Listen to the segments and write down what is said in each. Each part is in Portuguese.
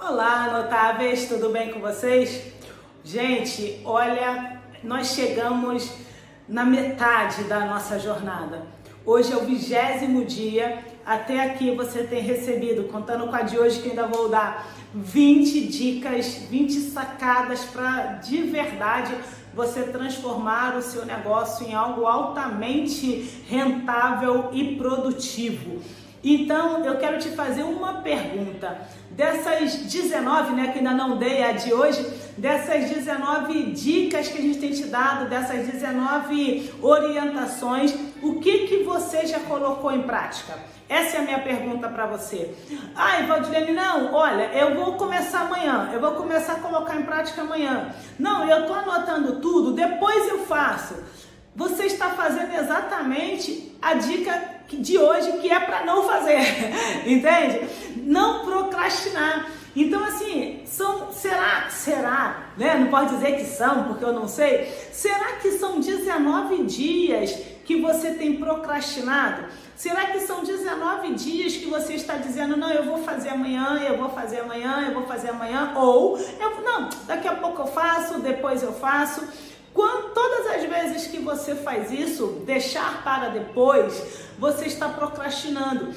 Olá, notáveis, tudo bem com vocês? Gente, olha, nós chegamos na metade da nossa jornada. Hoje é o vigésimo dia. Até aqui você tem recebido, contando com a de hoje, que ainda vou dar 20 dicas, 20 sacadas para de verdade você transformar o seu negócio em algo altamente rentável e produtivo. Então, eu quero te fazer uma pergunta. Dessas 19, né, que ainda não dei a de hoje, dessas 19 dicas que a gente tem te dado, dessas 19 orientações, o que que você já colocou em prática? Essa é a minha pergunta para você. Ai, Valdilene, não, olha, eu vou começar amanhã, eu vou começar a colocar em prática amanhã. Não, eu tô anotando tudo, depois eu faço. Você está fazendo exatamente a dica de hoje que é para não fazer, entende? Não procrastinar. Então, assim, são, será, será, né? Não pode dizer que são, porque eu não sei. Será que são 19 dias que você tem procrastinado? Será que são 19 dias que você está dizendo, não, eu vou fazer amanhã, eu vou fazer amanhã, eu vou fazer amanhã, ou eu, não, daqui a pouco eu faço, depois eu faço. Quando, todas as vezes que você faz isso, deixar para depois, você está procrastinando.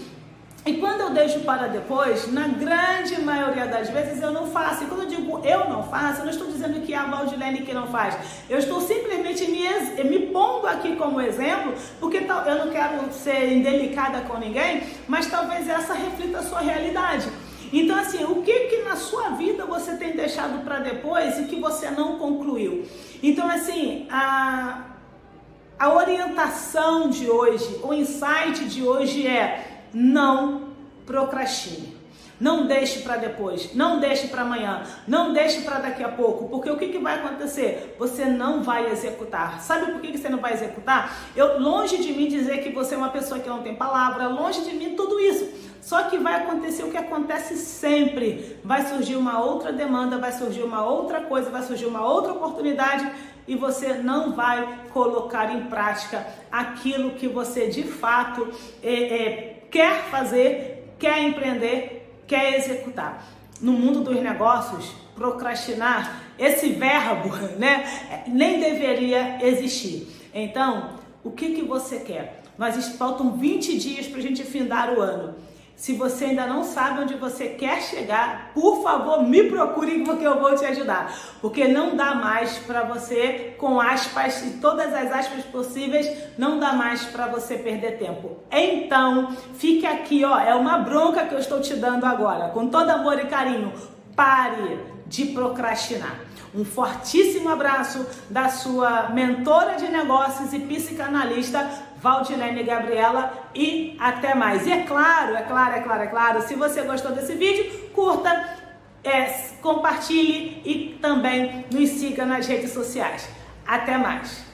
E quando eu deixo para depois, na grande maioria das vezes eu não faço. E quando eu digo eu não faço, eu não estou dizendo que é a Valdilene que não faz. Eu estou simplesmente me, me pondo aqui como exemplo, porque eu não quero ser indelicada com ninguém, mas talvez essa reflita a sua realidade. Então, assim, o que na sua vida você tem deixado para depois e que você não concluiu? Então, assim, a, a orientação de hoje, o insight de hoje é não procrastine. Não deixe para depois, não deixe para amanhã, não deixe para daqui a pouco, porque o que, que vai acontecer? Você não vai executar. Sabe por que, que você não vai executar? Eu longe de mim dizer que você é uma pessoa que não tem palavra, longe de mim tudo isso. Só que vai acontecer o que acontece sempre. Vai surgir uma outra demanda, vai surgir uma outra coisa, vai surgir uma outra oportunidade e você não vai colocar em prática aquilo que você de fato é, é, quer fazer, quer empreender, quer executar. No mundo dos negócios, procrastinar, esse verbo, né, nem deveria existir. Então, o que, que você quer? Nós faltam 20 dias para a gente findar o ano. Se você ainda não sabe onde você quer chegar, por favor, me procure porque eu vou te ajudar. Porque não dá mais para você, com aspas e todas as aspas possíveis, não dá mais para você perder tempo. Então, fique aqui, ó, é uma bronca que eu estou te dando agora, com todo amor e carinho. Pare de procrastinar. Um fortíssimo abraço da sua mentora de negócios e psicanalista Valdilene Gabriela e até mais. E é claro, é claro, é claro, é claro, se você gostou desse vídeo, curta, é, compartilhe e também nos siga nas redes sociais. Até mais.